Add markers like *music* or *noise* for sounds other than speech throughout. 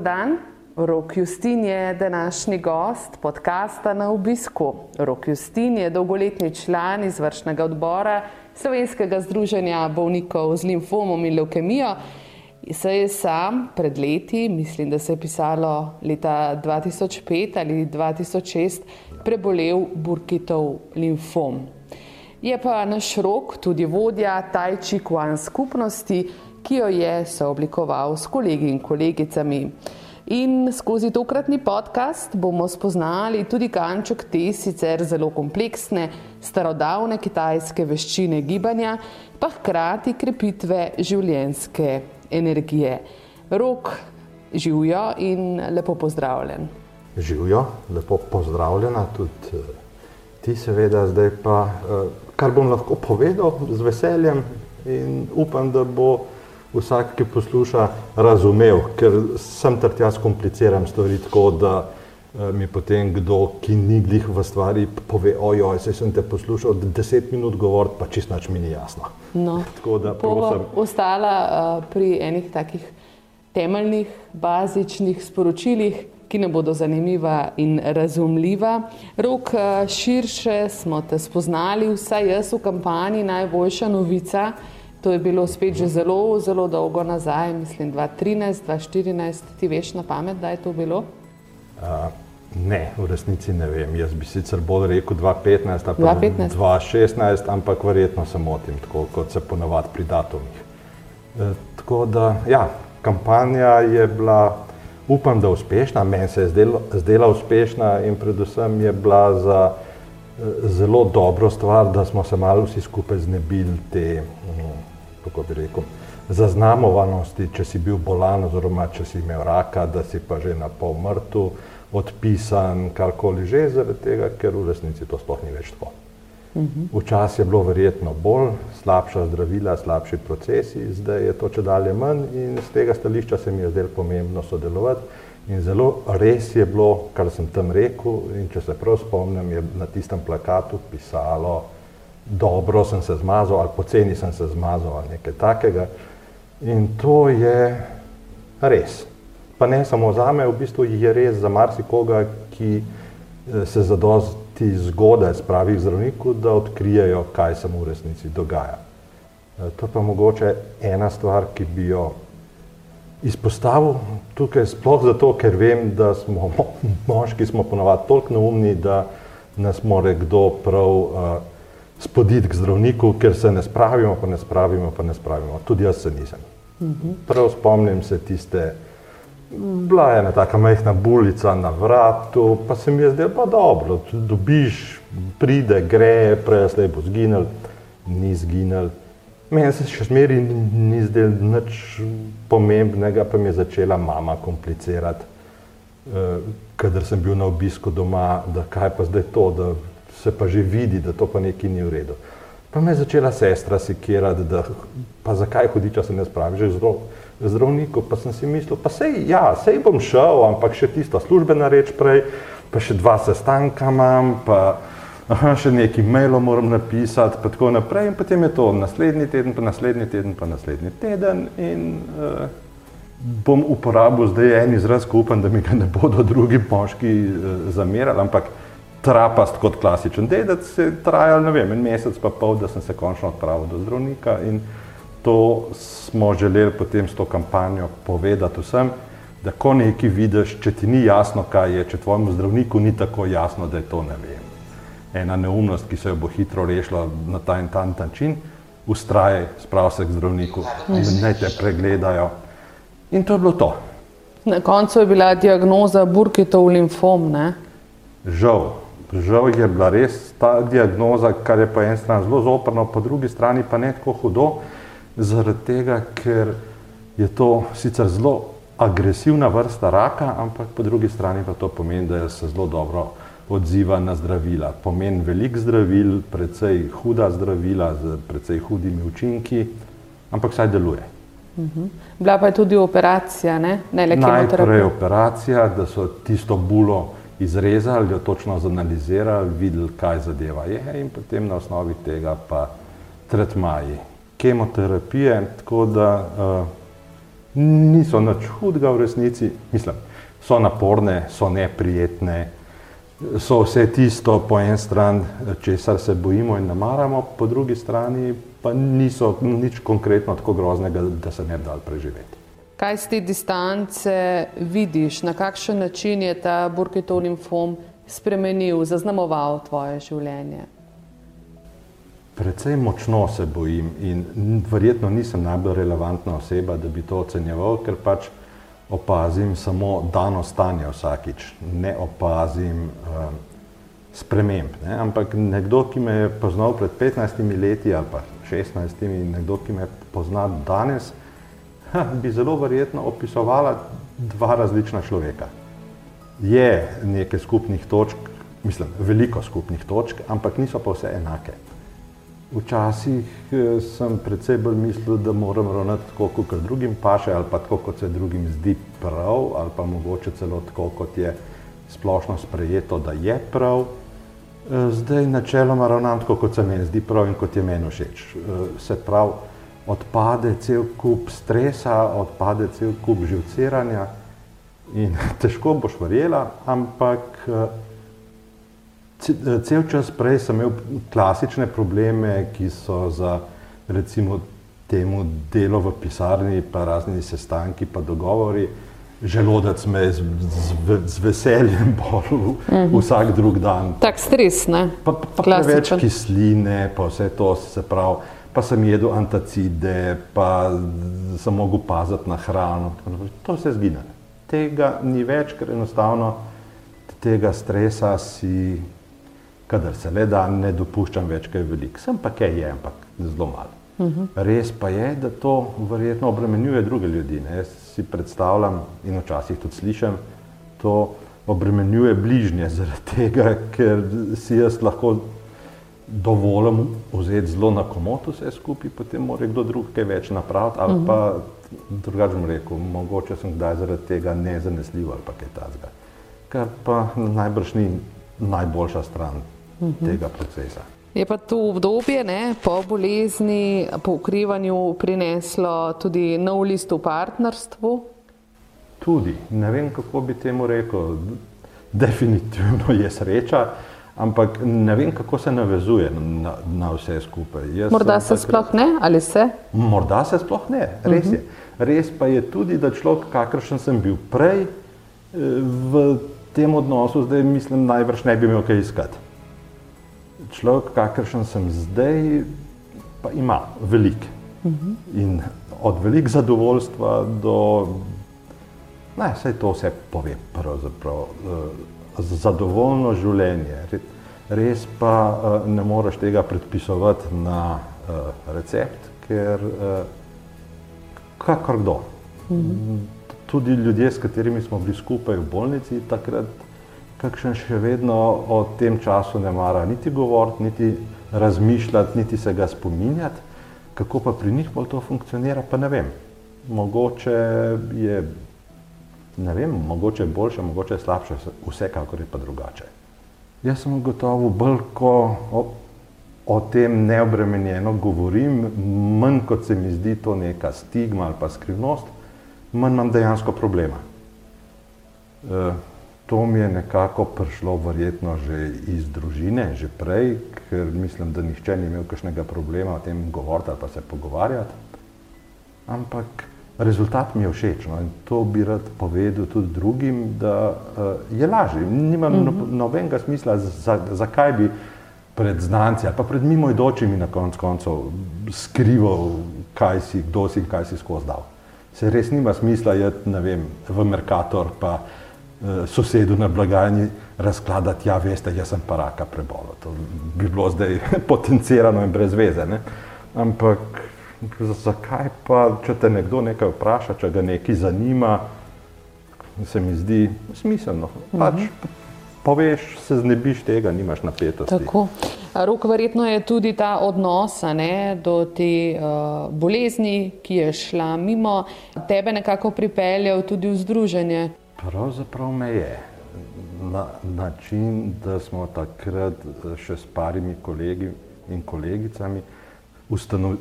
Dan. Rok Justin je današnji gost podcasta na obisku. Rok Justin je dolgoletni član izvršnega odbora Slovenskega združenja bolnikov z limfomom in leukemijo. Se je sam pred leti, mislim, da se je pisalo leta 2005 ali 2006, prebolel burkitov limfom. Je pa naš rok tudi vodja Tajči Kwan skupnosti, ki jo je sooblikoval s kolegi in kolegicami. In skozi tokratni podcast bomo spoznali tudi kanček te sicer zelo kompleksne, starodavne kitajske veščine gibanja, pa hkrati krepitve življenjske energije. Rok, živijo in lepo pozdravljen. Živijo, lepo pozdravljena tudi eh, ti, seveda, zdaj pa, eh, kar bom lahko povedal z veseljem in upam, da bo vsak, ki posluša, razumel, ker sem ter tja skompliciram stvari tako, da eh, mi potem kdo, ki ni glih v stvari, pove, ojoj, se sem te poslušal, deset minut govoriti, pa čist nič mi ni jasno. No, *laughs* tako da prosim. Ostala uh, pri enih takih temeljnih, bazičnih sporočilih, ki ne bodo zanimiva in razumljiva. Rok uh, širše smo te spoznali, vsaj jaz v kampanji najboljša novica. To je bilo spet že zelo, zelo dolgo nazaj, mislim 2013, 2014. Ti veš na pamet, da je to bilo? Uh, ne, v resnici ne vem. Jaz bi sicer bolj rekel 2015 ali 2016, ampak verjetno se motim, tako kot se ponavadi pri datumih. E, tako da, ja, kampanja je bila, upam, da uspešna, meni se je zdela, zdela uspešna in predvsem je bila za e, zelo dobro stvar, da smo se malo vsi skupaj znebili te. Um, kako bi rekel, zaznamovanosti, če si bil bolan, oziroma če si imel raka, da si pa že na pol mrtev, odpisan, karkoli že, zaradi tega, ker v resnici to sploh ni več tako. Mhm. Včasih je bilo verjetno bolj, slabša zdravila, slabši procesi, zdaj je to če dalje manj in z tega stališča se mi je zdelo pomembno sodelovati. In zelo res je bilo, kar sem tam rekel, in če se prav spomnim, je na tistem plakatu pisalo, dobro sem se zmazal ali poceni sem se zmazal ali nekaj takega. In to je res. Pa ne samo za me, v bistvu je res za marsikoga, ki eh, se zadosti zgodaj spravi k zdravniku, da odkrijejo, kaj se mu v resnici dogaja. Eh, to je pa mogoče ena stvar, ki bi jo izpostavil tukaj, sploh zato, ker vem, da smo moški, smo ponovadi toliko neumni, da nas more kdo prav uh, spoditi k zdravniku, ker se ne spravimo, pa ne spravimo, pa ne spravimo. Tudi jaz se nisem. Prav spomnim se tiste, bila je ena taka majhna bulica na vratu, pa se mi je zdelo pa dobro, dobiš, pride, gre, prej slej bo zginil, ni zginil. Meni se še zmeri ni zdelo nič pomembnega, pa mi je začela mama komplicirati, eh, kadar sem bil na obisku doma, da kaj pa zdaj to, da se pa že vidi, da to pa nekaj ni v redu. Pa me je začela sestra sikirati, da pa zakaj hodi, če se ne spravi, že zdrav, zdravniku, pa sem si mislil, pa sej, ja, sej bom šel, ampak še tisto službena reč prej, pa še dva sestanka imam, pa aha, še neki mailo moram napisati, pa tako naprej. In potem je to naslednji teden, pa naslednji teden, pa naslednji teden in uh, bom uporabil zdaj en izraz, ko upam, da mi ga ne bodo drugi moški uh, zamerali, ampak trapast kot klasičen dedec, je trajal ne vem, en mesec pa pol, da sem se končno odpravil do zdravnika in to smo želeli potem s to kampanjo povedati vsem, da ko nekaj vidiš, če ti ni jasno, kaj je, če tvojemu zdravniku ni tako jasno, da je to ne vem. Ena neumnost, ki se jo bo hitro rešila na ta in ta način, ustraje, sprav se k zdravniku, naj te pregledajo. In to je bilo to. Na koncu je bila diagnoza burkitov limfom, ne? Žal, žal je bila res ta diagnoza, kar je po eni strani zelo zoprno, po drugi strani pa ne tako hudo, zaradi tega, ker je to sicer zelo agresivna vrsta raka, ampak po drugi strani pa to pomeni, da se zelo dobro odziva na zdravila. Pomeni velik zdravil, precej huda zdravila z precej hudimi učinki, ampak saj deluje. Mhm. Bila pa je tudi operacija, ne, ne le kemoterapija. Najprej operacija, da so tisto bulo izrezali, jo točno zanalizirali, videli, kaj zadeva je in potem na osnovi tega pa tretmaji. Kemoterapije, tako da uh, niso nič hudega v resnici, mislim, so naporne, so neprijetne, so vse tisto po en stran, česar se bojimo in namaramo, po drugi strani pa niso nič konkretno tako groznega, da se ne bi dal preživeti. Kaj z te distance vidiš, na kakšen način je ta burkitov limfom spremenil, zaznamoval tvoje življenje? Predvsej močno se bojim in verjetno nisem najbolj relevantna oseba, da bi to ocenjeval, ker pač opazim samo dano stanje vsakič, ne opazim um, sprememb. Ne? Ampak nekdo, ki me je poznal pred 15 leti ali pa 16 in nekdo, ki me pozna danes, ha, bi zelo verjetno opisovala dva različna človeka. Je nekaj skupnih točk, mislim, veliko skupnih točk, ampak niso pa vse enake. Včasih eh, sem predvsej bolj mislil, da moram ravnati tako, kot drugim paše, ali pa tako, kot se drugim zdi prav, ali pa mogoče celo tako, kot je splošno sprejeto, da je prav. Eh, zdaj načeloma ravnam tako, kot se meni zdi prav in kot je meni všeč. Eh, se pravi, odpade cel kup stresa, odpade cel kup živceranja in *laughs* težko boš verjela, ampak Cel čas prej sem imel klasične probleme, ki so za recimo temu delo v pisarni, pa razni sestanki, pa dogovori. Želodec me je z, z, z veseljem bolj uh -huh. vsak drug dan. Tak stres, ne? Pa, pa, pa več kisline, pa vse to se pravi. Pa sem jedel antacide, pa sem mogel paziti na hrano. To se zgine. Tega ni več, ker enostavno tega stresa si kadar se le da, ne dopuščam več, kaj je veliko. Sem pa kaj je, ampak zelo malo. Uh mhm. -huh. Res pa je, da to verjetno obremenjuje druge ljudi. Ne? Jaz si predstavljam in včasih tudi slišim, to obremenjuje bližnje zaradi tega, ker si jaz lahko dovolim vzeti zelo na komot vse skupaj, potem mora kdo drug kaj več napraviti ali uh -huh. pa drugače bom rekel, mogoče sem kdaj zaradi tega nezanesljiv ali pa kaj tazga. Kar pa najbrž ni najboljša stran -hmm. tega procesa. Je pa to obdobje ne, po bolezni, po ukrivanju prineslo tudi nov list v partnerstvu? Tudi. Ne vem, kako bi temu rekel. Definitivno je sreča, ampak ne vem, kako se navezuje na, na vse skupaj. Jaz Morda se takrat, sploh ne, ali se? Morda se sploh ne, res uh -huh. je. Res pa je tudi, da človek, kakršen sem bil prej, eh, v tem odnosu zdaj mislim, najbrž ne bi imel kaj iskati človek, kakršen sem zdaj, pa ima veliko. Uh -huh. In od velik zadovoljstva do, ne, vse to vse pove, pravzaprav, uh, zadovoljno življenje. Res pa uh, ne moreš tega predpisovati na uh, recept, ker kakor kdo. Uh -huh. Tudi ljudje, s katerimi smo bili skupaj v bolnici, takrat kakšen še vedno o tem času ne mara niti govoriti, niti razmišljati, niti se ga spominjati. Kako pa pri njih bolj to funkcionira, pa ne vem. Mogoče je, ne vem, mogoče je boljše, mogoče je slabše, vsekakor je pa drugače. Jaz sem gotovo bolj, ko o, o tem neobremenjeno govorim, manj kot se mi zdi to neka stigma ali pa skrivnost, manj imam dejansko problema. E, to mi je nekako prišlo verjetno že iz družine, že prej, ker mislim, da nihče ni imel kakšnega problema o tem govoriti ali pa se pogovarjati. Ampak rezultat mi je všeč no, in to bi rad povedal tudi drugim, da uh, je lažje. Nima mm -hmm. nobenega smisla, zakaj za bi pred znanci ali pa pred mimoidočimi na konc koncev skrival, kaj si, kdo si in kaj si skozi dal. Se res nima smisla jeti, ne vem, v Merkator pa uh, sosedu na blagajni razkladati, ja, veste, jaz sem pa raka prebolel. To bi bilo zdaj *laughs* potencirano in brez veze. Ne? Ampak zakaj pa, če te nekdo nekaj vpraša, če ga nekaj zanima, se mi zdi smiselno. Pač poveš, se znebiš tega, nimaš napetosti. Tako. Rok, verjetno je tudi ta odnos ne, do te uh, bolezni, ki je šla mimo, tebe nekako pripeljal tudi v združenje. Pravzaprav me je. Na način, da smo takrat še s parimi kolegi in kolegicami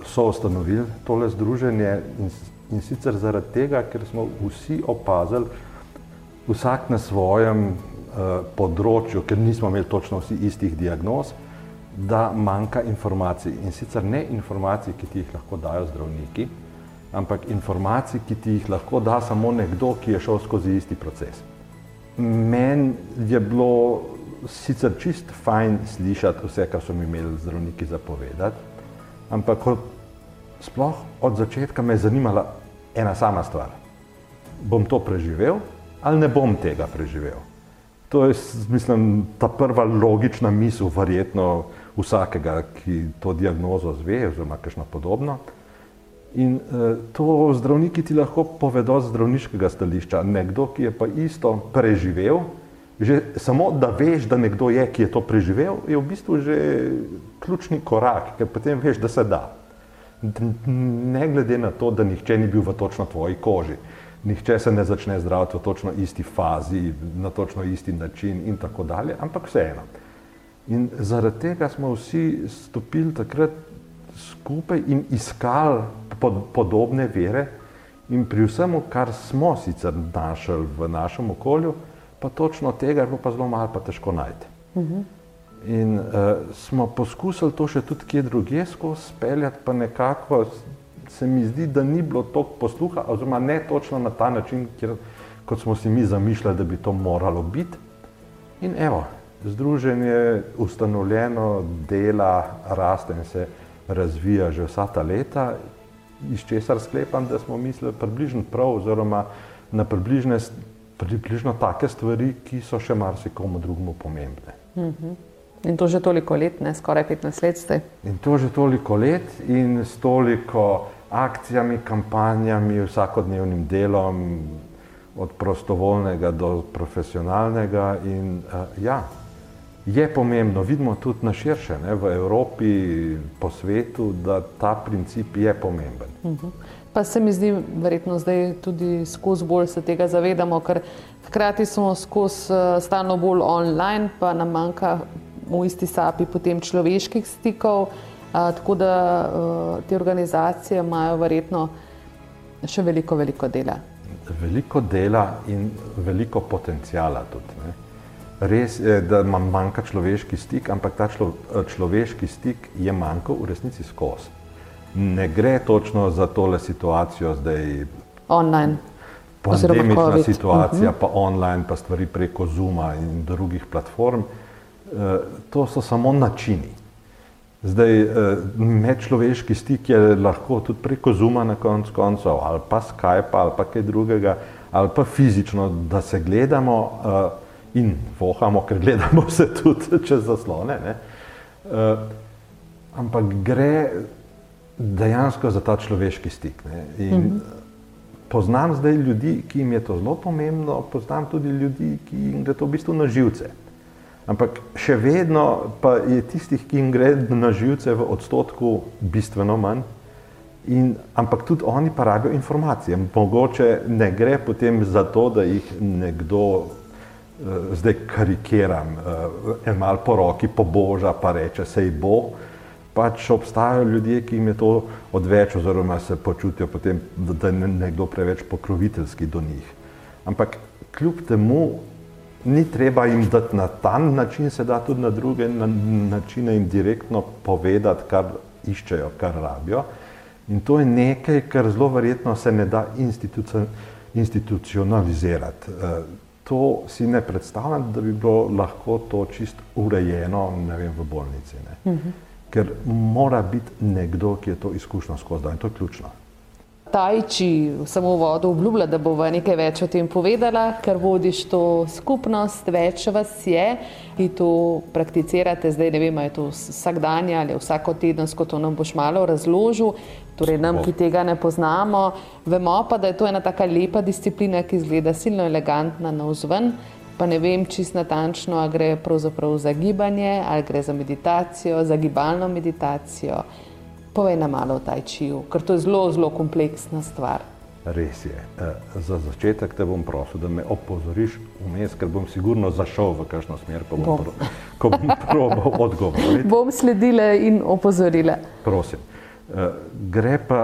so ustanovili tole združenje in, in sicer zaradi tega, ker smo vsi opazili, vsak na svojem uh, področju, ker nismo imeli točno vsi istih diagnoz, da manjka informacij in sicer ne informacij, ki ti jih lahko dajo zdravniki, ampak informacij, ki ti jih lahko da samo nekdo, ki je šel skozi isti proces. Meni je bilo sicer čist fajn slišati vse, kar so mi imeli zdravniki zapovedati, ampak od, sploh od začetka me je zanimala ena sama stvar. Bom to preživel ali ne bom tega preživel? To je, mislim, ta prva logična misel, verjetno vsakega, ki to diagnozo zve, oziroma kakšno podobno. In eh, to zdravniki ti lahko povedo z zdravniškega stališča. Nekdo, ki je pa isto preživel, že samo da veš, da nekdo je, ki je to preživel, je v bistvu že ključni korak, ker potem veš, da se da. Ne glede na to, da nihče ni bil v točno tvoji koži, nihče se ne začne zdraviti v točno isti fazi, na točno isti način in tako dalje, ampak vseeno. In zaradi tega smo vsi stopili takrat skupaj in iskali pod, podobne vere, in pri vsem, kar smo sicer našli v našem okolju, pa točno tega je bilo pa zelo malo, pa težko najti. Uh -huh. In uh, smo poskusili to še tudi kje drugje skozi speljati, pa nekako se mi zdi, da ni bilo toliko posluha, oziroma ne točno na ta način, kjer, kot smo si mi zamišljali, da bi to moralo biti. In evo, združenje ustanovljeno, dela, raste in se razvija že vsa ta leta, iz česar sklepam, da smo mislili približno prav, oziroma na približne, približno take stvari, ki so še marsikomu drugemu pomembne. Mhm. In to že toliko let, ne? skoraj 15 let ste. In to že toliko let in s toliko akcijami, kampanjami, vsakodnevnim delom, od prostovoljnega do profesionalnega. In, uh, ja, je pomembno, vidimo tudi na širše, ne, v Evropi, po svetu, da ta princip je pomemben. Uh mhm. -huh. Pa se mi zdi, verjetno zdaj tudi skozi bolj se tega zavedamo, ker hkrati smo skozi uh, stalno bolj online, pa nam manjka v isti sapi potem človeških stikov. Uh, tako da uh, te organizacije imajo verjetno še veliko, veliko dela. Veliko dela in veliko potencijala tudi. Ne. Res je, da nam manjka človeški stik, ampak ta člo, človeški stik je manjkal v resnici skozi. Ne gre točno za tole situacijo zdaj. Online. Pandemična situacija, uh -huh. pa online, pa stvari preko Zuma in drugih platform. E, to so samo načini. Zdaj, e, medčloveški stik je lahko tudi preko Zuma na koncu koncev, ali pa Skype, ali pa kaj drugega, ali pa fizično, da se gledamo. Uh, in vohamo, ker gledamo se tudi čez zaslone. Uh, ampak gre dejansko za ta človeški stik. In mm -hmm. poznam zdaj ljudi, ki jim je to zelo pomembno, poznam tudi ljudi, ki jim gre to v bistvu na živce. Ampak še vedno pa je tistih, ki jim gre na živce v odstotku bistveno manj. In, ampak tudi oni pa rabijo informacije. Mogoče ne gre potem za to, da jih nekdo zdaj karikiram, eh, en mal po roki poboža, pa reče, se ji bo. Pač obstajajo ljudje, ki jim je to odveč, oziroma se počutijo potem, da je nekdo preveč pokroviteljski do njih. Ampak kljub temu ni treba jim dati na ta način, se da tudi na druge načine jim direktno povedati, kar iščejo, kar rabijo. In to je nekaj, kar zelo verjetno se ne da institucionalizirati. To si ne predstavljam, da bi bilo lahko to čist urejeno vem, v bolnici. Uh mhm. -huh. Ker mora biti nekdo, ki je to izkušnjo skozi, in to je ključno. Tajči samo vodo obljublja, da bo nekaj več o tem povedala, ker vodiš to skupnost, več vas je, ki to prakticirate. Zdaj ne vem, je to vsak dan ali vsako tedensko, to nam boš malo razložil. Torej, nam, ki tega ne poznamo, vemo pa, da je to ena taka lepa disciplina, ki izgleda silno elegantna na vzven. Pa ne vem čist natančno, ali gre pravzaprav za gibanje, ali gre za meditacijo, za gibalno meditacijo. Povej nam malo o tajčiju, ker to je zelo, zelo kompleksna stvar. Res je. E, za začetek te bom prosil, da me opozoriš vmes, ker bom sigurno zašel v kakšno smer, ko bom, bom. Pro, ko bom *laughs* probal odgovoriti. Bom sledila in opozorila. Prosim. E, gre pa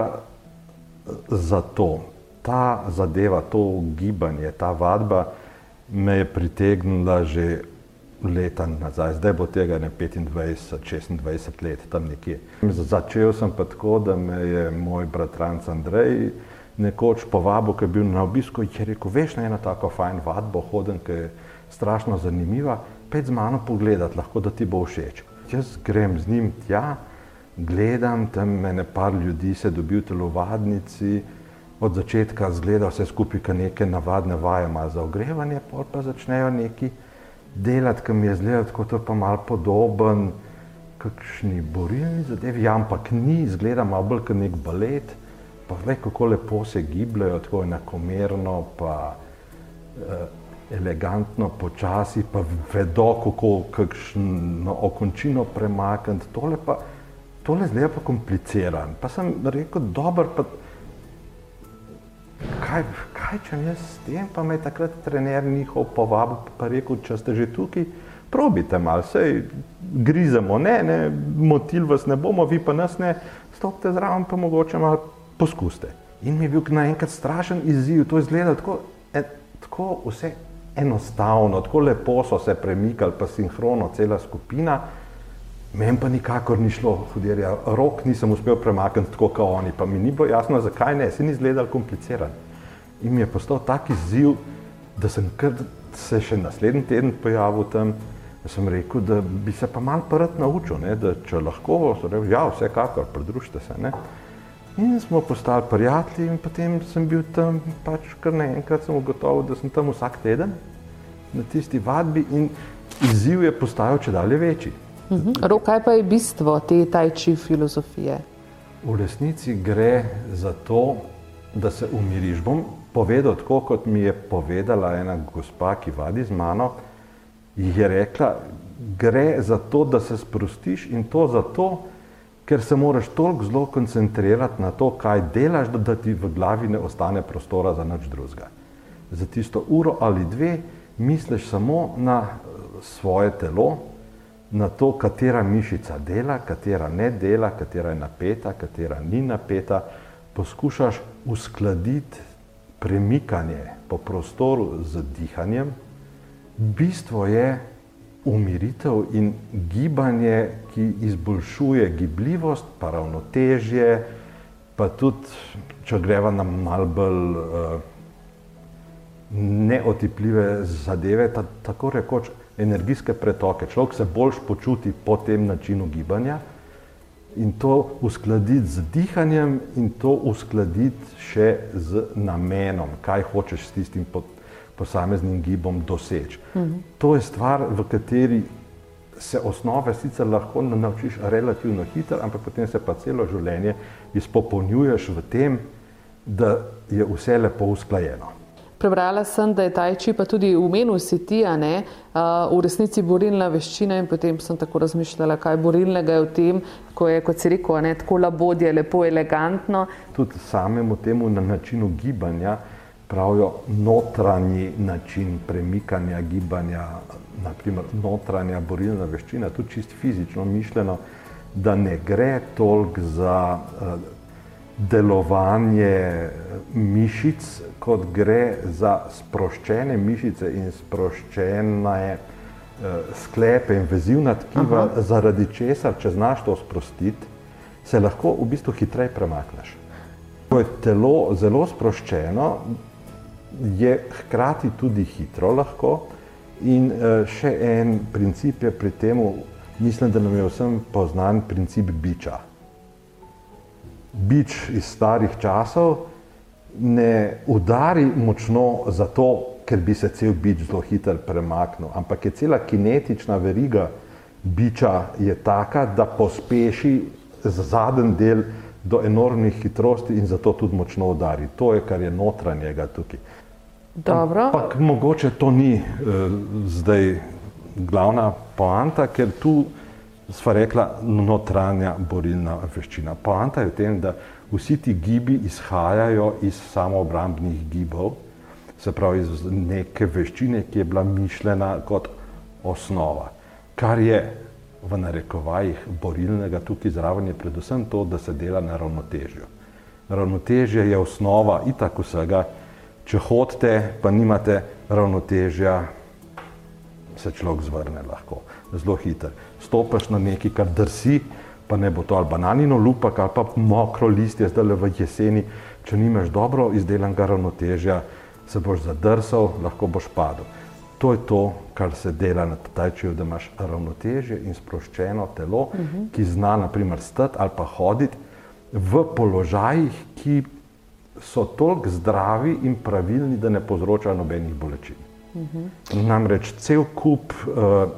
za to, ta zadeva, to gibanje, ta vadba me je pritegnila že leta nazaj, zdaj bo tega ne 25, 26 let, tam nekje. Začel sem pa tako, da me je moj bratranc Andrej nekoč povabil, ki je bil na obisku in je rekel, veš na eno tako fajn vadbo hoden, ki je strašno zanimiva, pet z mano pogledati, lahko da ti bo všeč. Jaz grem z njim tja, gledam, tam me ne par ljudi se dobi v telovadnici, od začetka zgleda vse skupaj, ka neke navadne vaje ima za ogrevanje, pa začnejo neki delati, ki mi je zdelo, tako to pa malo podoben, kakšni borilni zadevi, ja, ampak ni, izgleda malo bolj kot nek balet, pa ve, kako lepo se gibljajo, tako enakomerno, pa eh, elegantno, počasi, pa vedo, kako kakšno okončino premakniti, tole pa, tole zdaj pa kompliciran. Pa sem rekel, dober, pa kaj, kaj če jaz s tem, pa me je takrat trener njihov povabil, pa rekel, če ste že tukaj, probite malo, sej grizemo, ne, ne, motil vas ne bomo, vi pa nas ne, stopite zraven, pa mogoče malo poskuste. In mi je bil naenkrat strašen izziv, to je izgledalo tako, e, tako vse enostavno, tako lepo so se premikali, pa sinhrono, cela skupina. Meni pa nikakor ni šlo, hudirja, rok nisem uspel premakniti tako kot oni, pa mi ni bilo jasno, zakaj ne, se ni izgledal kompliciran. In mi je postal tak izziv, da sem se še naslednji teden pojavil tam, da sem rekel, da bi se pa mal prd naučil, ne, da če lahko, so rekli, ja, vsekakor, pridružite se. Ne. In smo postali prijatelji in potem sem bil tam pač kar naenkrat sem ugotovil, da sem tam vsak teden na tisti vadbi in izziv je postajal če dalje večji. Mhm. Rok, kaj pa je bistvo te tajči filozofije? V resnici gre za to, da se umiriš. Bom povedal tako, kot mi je povedala ena gospa, ki vadi z mano, je rekla, gre za to, da se sprostiš in to zato, ker se moraš toliko zelo koncentrirati na to, kaj delaš, da, da ti v glavi ne ostane prostora za nič drugega. Za tisto uro ali dve misliš samo na svoje telo, na to, katera mišica dela, katera ne dela, katera je napeta, katera ni napeta, poskušaš uskladiti premikanje po prostoru z dihanjem. Bistvo je umiritev in gibanje, ki izboljšuje gibljivost, pa ravnotežje, pa tudi, če greva na mal bolj uh, neotipljive zadeve, ta, tako rekoč energijske pretoke. Človek se boljš počuti po tem načinu gibanja in to uskladiti z dihanjem in to uskladiti še z namenom, kaj hočeš s tistim posameznim gibom doseči. Mhm. To je stvar, v kateri se osnove sicer lahko naučiš relativno hitro, ampak potem se pa celo življenje izpopolnjuješ v tem, da je vse lepo usklajeno. Prebrala sem, da je tajči pa tudi v menu sitija, ne, v resnici borilna veščina in potem sem tako razmišljala, kaj borilnega je v tem, ko je, kot si rekel, ne, tako labodje, lepo, elegantno. Tudi samemu temu na načinu gibanja pravijo notranji način premikanja, gibanja, naprimer notranja borilna veščina, tudi čist fizično mišljeno, da ne gre toliko za uh, delovanje mišic, kot gre za sproščene mišice in sproščene eh, sklepe in vezivna tkiva, Aha. zaradi česar, če znaš to sprostiti, se lahko v bistvu hitreje premakneš. Ko je telo zelo sproščeno, je hkrati tudi hitro lahko in eh, še en princip je pri tem, mislim, da nam je vsem poznan princip biča bič iz starih časov ne udari močno zato, ker bi se cel bič zelo hitro premaknil, ampak je cela kinetična veriga biča je taka, da pospeši zadnji del do enormnih hitrosti in zato tudi močno udari. To je, kar je notranjega tukaj. Dobro. Ampak mogoče to ni uh, zdaj glavna poanta, ker tu sva rekla notranja borilna veščina. Poanta je v tem, da vsi ti gibi izhajajo iz samoobrambnih gibov, se pravi iz neke veščine, ki je bila mišljena kot osnova. Kar je v narekovajih borilnega tukaj zraven je predvsem to, da se dela na ravnotežju. Ravnotežje je osnova itak vsega, če hodite, pa nimate ravnotežja, se človek zvrne lahko, zelo hiter. Stopaš na nekaj, kar drsi, pa ne bo to ali bananino lupak ali pa mokro listje zdaj v jeseni, če nimaš dobro izdelanega ravnotežja, se boš zadrsal, lahko boš padel. To je to, kar se dela na tajčiju, da imaš ravnotežje in sproščeno telo, uh -huh. ki zna naprimer stati ali pa hoditi v položajih, ki so toliko zdravi in pravilni, da ne povzročajo nobenih bolečin. Uh -huh. Namreč cel kup uh,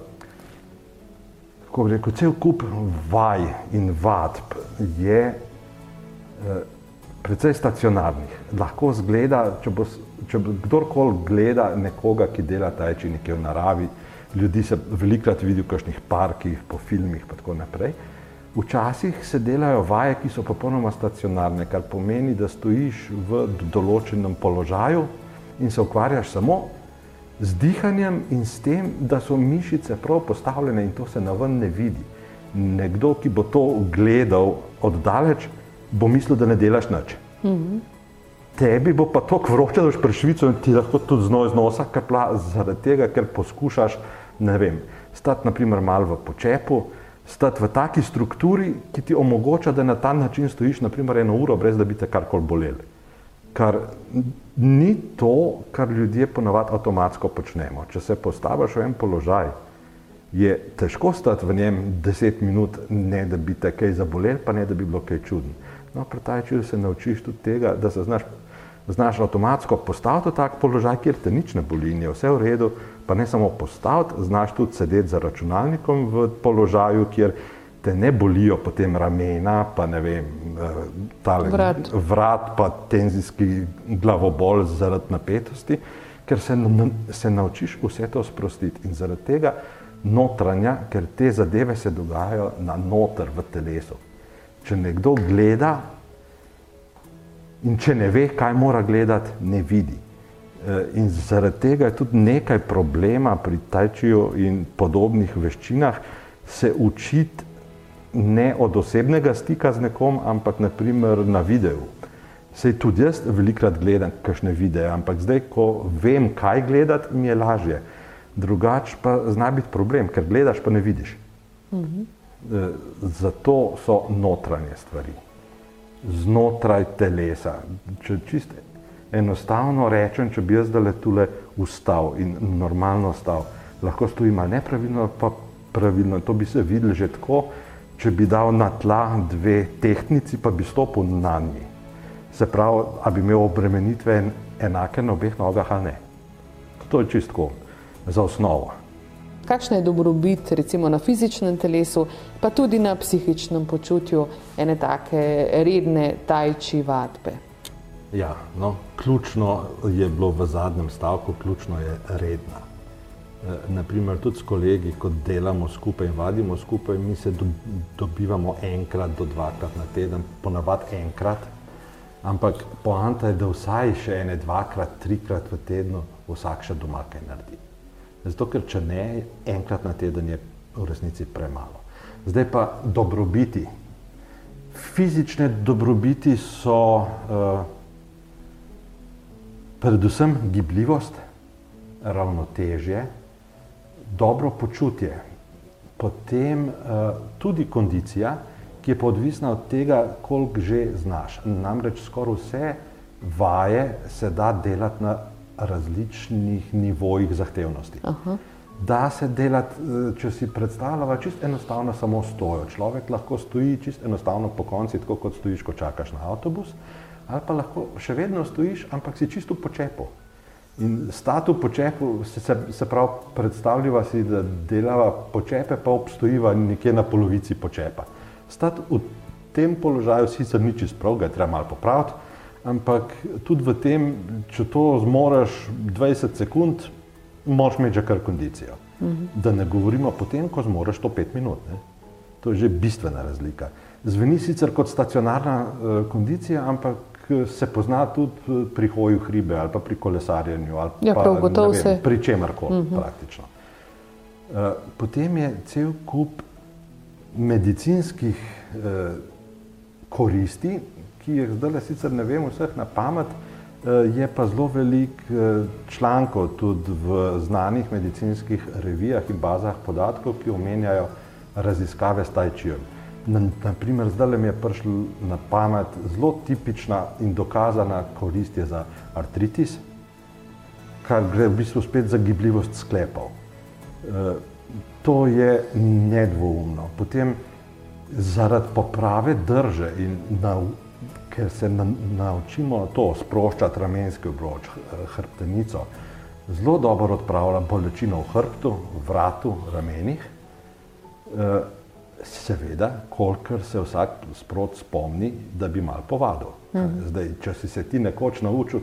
kako bi rekel, cel kup vaj in vadb je eh, precej stacionarnih. Lahko zgleda, če bo, če bo kdorkoli gleda nekoga, ki dela tajči nekje v naravi, ljudi se velikrat vidi v kakšnih parkih, po filmih in tako naprej. Včasih se delajo vaje, ki so popolnoma stacionarne, kar pomeni, da stojiš v določenem položaju in se ukvarjaš samo z dihanjem in s tem, da so mišice prav postavljene in to se na ven ne vidi. Nekdo, ki bo to gledal oddaleč, bo mislil, da ne delaš nič. Mm -hmm. Tebi bo pa to vroče, da boš prešvico in ti lahko tudi znoj iz nosa kapla, zaradi tega, ker poskušaš, ne vem, stati naprimer malo v počepu, stati v taki strukturi, ki ti omogoča, da na ta način stojiš naprimer eno uro, brez da bi te karkoli boleli kar ni to, kar ljudje ponavadi avtomatsko počnemo. Če se postaviš v en položaj, je težko stati v njem deset minut, ne da bi te kaj zabolel, pa ne da bi bilo kaj čudno. No, pretajči, da se naučiš tudi tega, da se znaš, znaš avtomatsko postaviti v tak položaj, kjer te nič ne boli in je vse v redu, pa ne samo postaviti, znaš tudi sedeti za računalnikom v položaju, kjer te ne bolijo potem ramena, pa ne vem, eh, tale, vrat. vrat, pa tenzijski glavobol zaradi napetosti, ker se, se naučiš vse to sprostiti in zaradi tega notranja, ker te zadeve se dogajajo na noter v telesu. Če nekdo gleda in če ne ve, kaj mora gledati, ne vidi. Eh, in zaradi tega je tudi nekaj problema pri tajčiju in podobnih veščinah se učiti ne od osebnega stika z nekom, ampak naprimer na videu. Sej tudi jaz velikrat gledam kakšne videe, ampak zdaj, ko vem, kaj gledati, mi je lažje. Drugač pa zna biti problem, ker gledaš, pa ne vidiš. Mm -hmm. Zato so notranje stvari, znotraj telesa. Če čist enostavno rečem, če bi jaz zdaj tule ustal in normalno stal, lahko stojim nepravilno, pa pravilno. To bi se videlo že tako, če bi dal na tla dve tehnici, pa bi stopil na njih. Se pravi, da bi imel obremenitve enake na obeh nogah, ali ne. To je čistko za osnovo. Kakšna je dobrobit recimo na fizičnem telesu, pa tudi na psihičnem počutju ene take redne tajči vadbe? Ja, no, ključno je bilo v zadnjem stavku, ključno je redna. Eh, naprimer tudi s kolegi, ko delamo skupaj in vadimo skupaj, mi se dobivamo enkrat do dvakrat na teden, ponavadi enkrat, ampak poanta je, da vsaj še ene dvakrat, trikrat v tednu vsak še doma kaj naredi. Zato, ker če ne, enkrat na teden je v resnici premalo. Zdaj pa dobrobiti. Fizične dobrobiti so uh, predvsem gibljivost, ravnotežje, dobro počutje, potem uh, tudi kondicija, ki je pa odvisna od tega, koliko že znaš. Namreč skoraj vse vaje se da delati na različnih nivojih zahtevnosti. Aha. Da se delati, eh, če si predstavljava, čisto enostavno samo stojo. Človek lahko stoji čisto enostavno po konci, tako kot stojiš, ko čakaš na avtobus. ali pa lahko še vedno stojiš, ampak si čisto počepo. In statu počepu se, se, se pravi, predstavljava si, da delava počepe, pa obstojiva nekje na polovici počepa. Stat v tem položaju sicer ni čist prav, ga je treba malo popraviti, ampak tudi v tem, če to zmoreš 20 sekund, moraš imeti že kar kondicijo. Uh mhm. -huh. Da ne govorimo potem, ko zmoreš to 5 minut. Ne? To je že bistvena razlika. Zveni sicer kot stacionarna uh, kondicija, ampak se pozna tudi eh, pri hoju hribe ali pa pri kolesarjenju ali ja, pa, vem, se... pri čemarkoli uh mhm. -huh. praktično. Uh, potem je cel kup medicinskih uh, koristi, ki jih zdaj sicer ne vem vseh na pamet, uh, je pa zelo velik člankov tudi v znanih medicinskih revijah in bazah podatkov, ki omenjajo raziskave s tajčijem. Naprimer, zdaj mi je prišla na pamet zelo tipična in dokazana korist za artritis, kar gre v bistvu spet za gibljivost sklepov. E, to je nedvoumno. Potem zaradi poprave drže in na, ker se na, naučimo to sproščati ramenski obroč, hrbtenico, zelo dobro odpravlja bolečino v hrbtu, vratu, ramenih. E, Seveda, kolikor se vsak sprot spomni, da bi mal povadil. Mhm. Zdaj, če si se ti nekoč naučil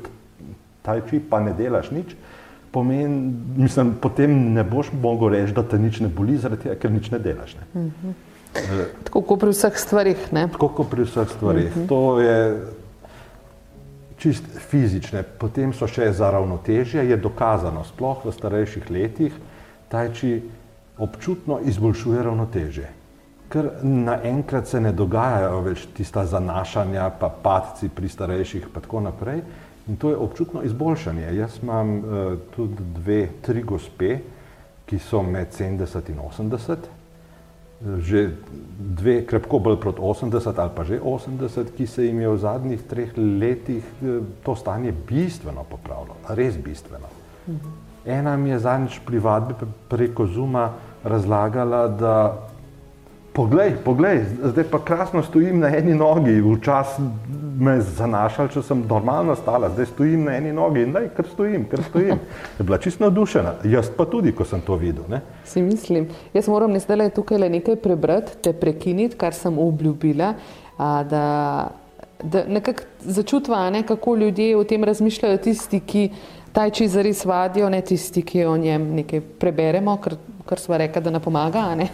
taj čip, pa ne delaš nič, pomeni, mislim, potem ne boš mogel reči, da te nič ne boli, zaradi tega, ker nič ne delaš. Ne. Mhm. E, tako kot pri vseh stvarih. Ne? Tako kot pri vseh stvarih. Mhm. To je čist fizične. Potem so še za ravnotežje, je dokazano, sploh v starejših letih, tajči občutno izboljšuje ravnotežje ker naenkrat se ne dogajajo več tista zanašanja, pa padci pri starejših in tako naprej. In to je občutno izboljšanje. Jaz imam uh, tudi dve, tri gospe, ki so med 70 in 80, že dve krepko bolj proti 80 ali pa že 80, ki se jim je v zadnjih treh letih uh, to stanje bistveno popravilo, res bistveno. Mhm. Ena mi je zadnjič pri vadbi preko Zuma razlagala, da Poglej, poglej, zdaj pa krasno stojim na eni nogi, včasih me zanašal, če sem normalno stala, zdaj stojim na eni nogi in naj, ker stojim, ker stojim. Je bila čisto navdušena, jaz pa tudi, ko sem to videl. Ne? Si mislim, jaz moram ne zdaj tukaj le nekaj prebrati, te prekiniti, kar sem obljubila, a, da, da nekako začutva, ne, kako ljudje o tem razmišljajo, tisti, ki taj či zares vadijo, ne tisti, ki o njem nekaj preberemo, ker kar smo rekli, da ne pomaga. *laughs* Ne?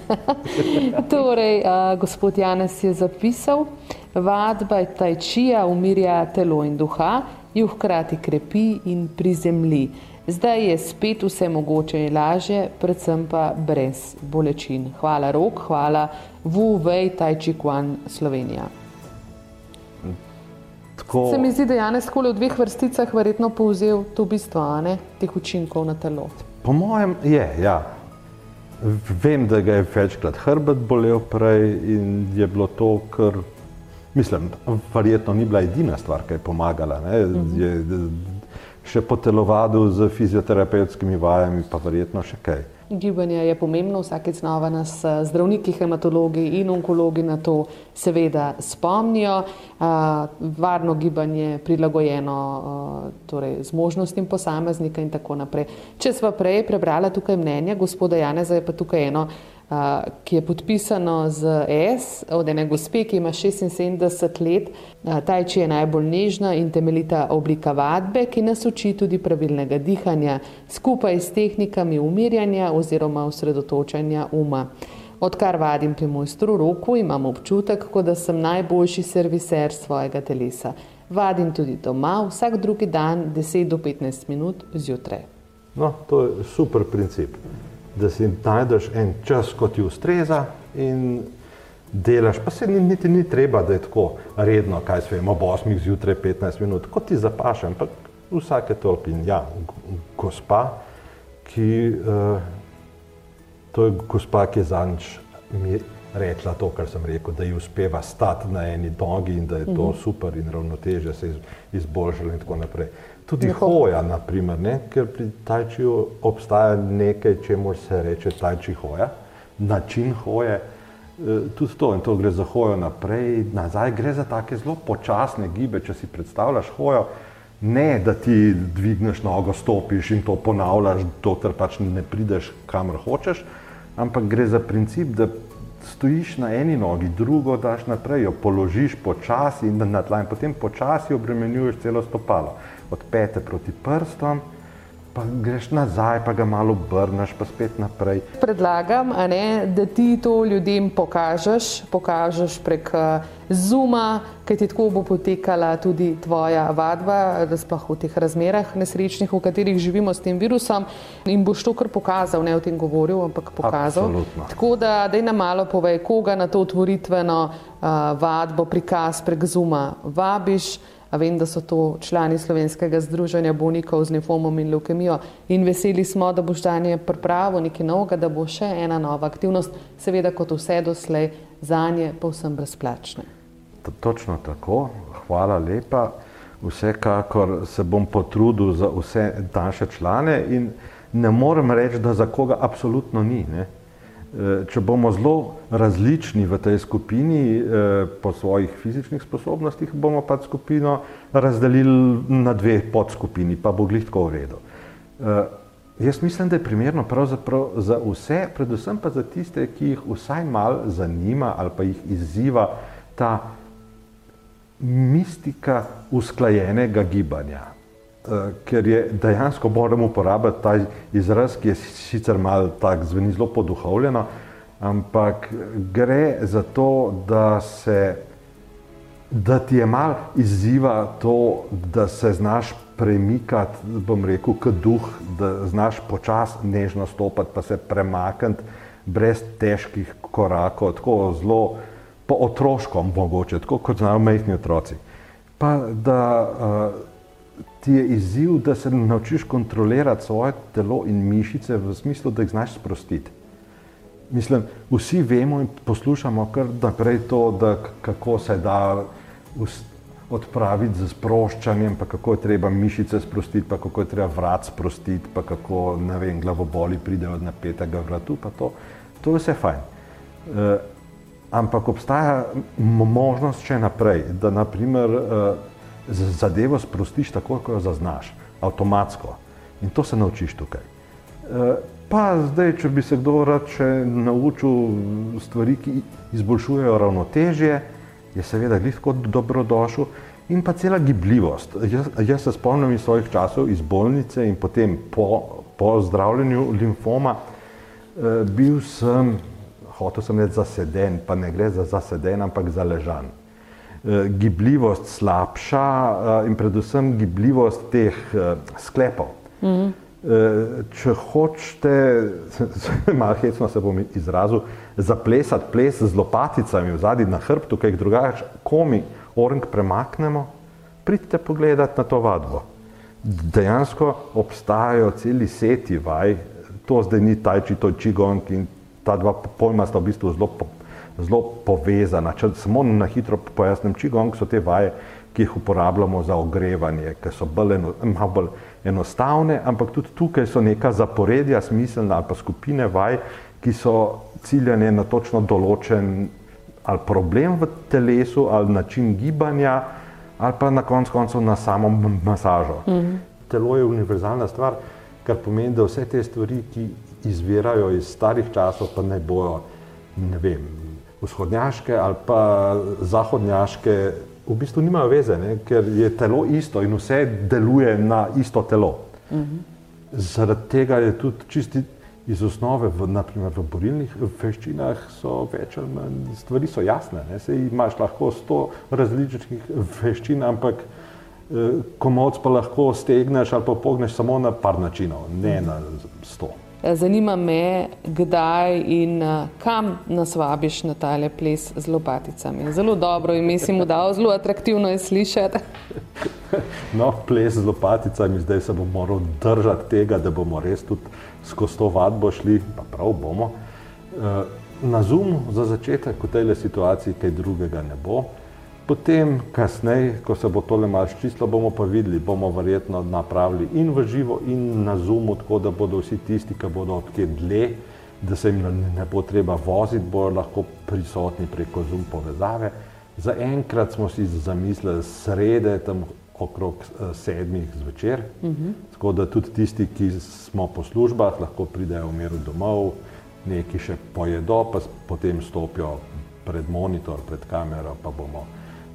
torej, uh, gospod Janes je zapisal, vadba tajčija umirja telo in duha, ju hkrati krepi in prizemlji. Zdaj je spet vse mogoče in lažje, predvsem pa brez bolečin. Hvala rok, hvala Wu Wei Tajči Kwan Slovenija. Tako... Se mi zdi, da je Janes Kole v dveh vrsticah verjetno povzel to bistvo ne, teh učinkov na telo. Po mojem je, ja. Vem, da ga je večkrat hrbet bolel prej in je bilo to, kar, mislim, verjetno ni bila edina stvar, ki je pomagala. Mhm. Je, še po telovadu z fizioterapevtskimi vajami, pa verjetno še kaj. Gibanje je pomembno, vsakeč znova nas eh, zdravniki, hematologi in onkologi na to seveda spomnijo. Eh, varno gibanje, prilagojeno eh, torej, z možnostim posameznika in tako naprej. Če sva prej prebrala tukaj mnenja gospoda Janeza, je pa tukaj eno ki je podpisano z S od ene gospe, ki ima 76 let. Tajči je najbolj nežna in temeljita oblika vadbe, ki nas uči tudi pravilnega dihanja, skupaj s tehnikami umirjanja oziroma osredotočanja uma. Odkar vadim pri mojstru roku, imam občutek, kot da sem najboljši serviser svojega telesa. Vadim tudi doma, vsak drugi dan, 10 do 15 minut zjutraj. No, to je super princip da si najdeš en čas, kot ti ustreza in delaš. Pa se niti ni treba, da je tako redno, kaj se vemo, ob 8 zjutraj 15 minut, kot ti zapaše, ampak vsake toliko in ja, gospa, ki, uh, to je gospa, ki je zanč mi rekla to, kar sem rekel, da ji uspeva stati na eni nogi in da je to mhm. super in ravnoteže se izboljšalo in tako naprej. Uh, Tudi Neho. hoja, naprimer, ne? ker pri tajčiju obstaja nekaj, čemu se reče tajči hoja, način hoje. tudi to in to gre za hojo naprej, nazaj, gre za take zelo počasne gibe, če si predstavljaš hojo, ne da ti dvigneš nogo, stopiš in to ponavljaš, dokler pač ne prideš kamor hočeš, ampak gre za princip, da stojiš na eni nogi, drugo daš naprej, jo položiš počasi in na tla in potem počasi obremenjuješ celo stopalo, od pete proti prstom, pa greš nazaj, pa ga malo obrneš, pa spet naprej. Predlagam, ne, da ti to ljudem pokažeš, pokažeš prek eh, Zuma, ker ti tako bo potekala tudi tvoja vadba, da sploh v teh razmerah nesrečnih, v katerih živimo s tem virusom in boš to kar pokazal, ne o tem govoril, ampak pokazal. Absolutno. Tako da, da nam malo povej, koga na to otvoritveno uh, vadbo, prikaz prek Zuma vabiš. Vem, da so to člani Slovenskega združenja bolnikov z limfomom in leukemijo in veseli smo, da boš danje pripravo nekaj novega, da bo še ena nova aktivnost, seveda kot vse doslej, za nje povsem brezplačne. Točno tako, hvala lepa. Vsekakor se bom potrudil za vse naše člane in ne morem reči, da za koga absolutno ni. Ne? Eh, če bomo zelo različni v tej skupini eh, po svojih fizičnih sposobnostih, bomo pa skupino razdelili na dve podskupini, pa bo glih tako v redu. Eh, jaz mislim, da je primerno pravzaprav za vse, predvsem pa za tiste, ki jih vsaj mal zanima ali pa jih izziva ta mistika usklajenega gibanja. Eh, ker je dejansko moramo uporabiti ta izraz, ki je sicer malo tak, zveni zelo poduhovljeno, ampak gre za to, da se, da ti je mal izziva to, da se znaš premikati, bom rekel, kot duh, da znaš počas nežno stopati, pa se premakniti brez težkih korakov, tako zelo po otroškom mogoče, tako kot znajo mehni otroci. Pa da uh, ti je izziv, da se naučiš kontrolirati svoje telo in mišice v smislu, da jih znaš sprostiti. Mislim, vsi vemo in poslušamo kar naprej to, da kako se da odpraviti z sproščanjem, pa kako je treba mišice sprostiti, pa kako je treba vrat sprostiti, pa kako, ne vem, glavoboli pridejo od napetega vratu, pa to, to je vse fajn. E, ampak obstaja možnost še naprej, da naprimer e, zadevo sprostiš tako, kot jo zaznaš, avtomatsko. In to se naučiš tukaj. E, pa zdaj, če bi se kdo rad še naučil stvari, ki izboljšujejo ravnotežje, je seveda glihko dobrodošel. In pa cela gibljivost. Jaz, jaz se spomnim iz svojih časov iz bolnice in potem po, po zdravljenju limfoma, eh, bil sem, hotel sem reči zaseden, pa ne gre za zaseden, ampak za ležan. Eh, gibljivost slabša eh, in predvsem gibljivost teh eh, sklepov. Mm -hmm. Če hočete, *laughs* malo hecno se bom izrazil, zaplesati ples z lopaticami v zadnji na hrbtu, kaj drugače, komi orang premaknemo, pridite pogledati na to vadbo. Dejansko obstajajo celi seti vaj, to zdaj ni tajči, to je čigong in ta dva pojma sta v bistvu zelo zelo povezana. Če samo na hitro pojasnim, čigong so te vaje, ki jih uporabljamo za ogrevanje, ki so bolj, eno, malo bolj enostavne, ampak tudi tukaj so neka zaporedja smiselna ali pa skupine vaj, ki so ciljane na točno določen ali problem v telesu ali način gibanja ali pa na koncu koncev na samo masažo. Mm -hmm. Telo je univerzalna stvar, kar pomeni, da vse te stvari, ki izvirajo iz starih časov, pa ne bojo, ne vem, vzhodnjaške ali pa zahodnjaške, v bistvu nimajo veze, ne? ker je telo isto in vse deluje na isto telo. Uh mhm. -huh. Zaradi tega je tudi čisti iz osnove, v, naprimer v borilnih veščinah, so več ali manj stvari so jasne. Se imaš lahko sto različnih veščin, ampak eh, komod pa lahko stegneš ali pa pogneš samo na par načinov, ne na sto. Zanima me, kdaj in eh, kam nas vabiš na tale ples z lopaticami. Zelo dobro ime si mu dal, zelo atraktivno je slišati. *laughs* No, ples z lopaticami, zdaj se bom moral držati tega, da bomo res tudi skozi to vadbo šli, pa prav bomo. Eh, na Zoomu za začetek v tej situaciji kaj drugega ne bo. Potem, kasneje, ko se bo tole malo čistilo, bomo pa videli, bomo verjetno napravili in v živo, in na zumu, tako da bodo vsi tisti, ki bodo odkje dlje, da se jim ne bo treba voziti, bodo lahko prisotni preko Zoom povezave. Za enkrat smo si zamislili srede, tam okrog eh, sedmih zvečer, uh -huh. tako da tudi tisti, ki smo po službah, lahko pridejo v miru domov, neki še pojedo, pa potem stopijo pred monitor, pred kamero, pa bomo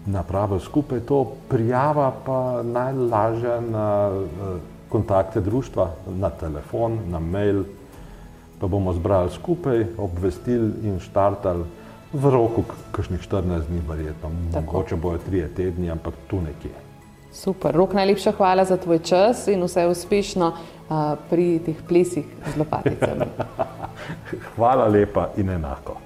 napravili skupaj to. Prijava pa najlažja na uh, kontakte društva, na telefon, na mail, pa bomo zbrali skupaj, obvestili in štartali v roku kakšnih 14 dni, verjetno. Mogoče bojo trije tedni, ampak tu nekje. Super, rok najlepša hvala za tvoj čas in vse uspešno uh, pri teh plesih z lopaticami. *laughs* hvala lepa in enako.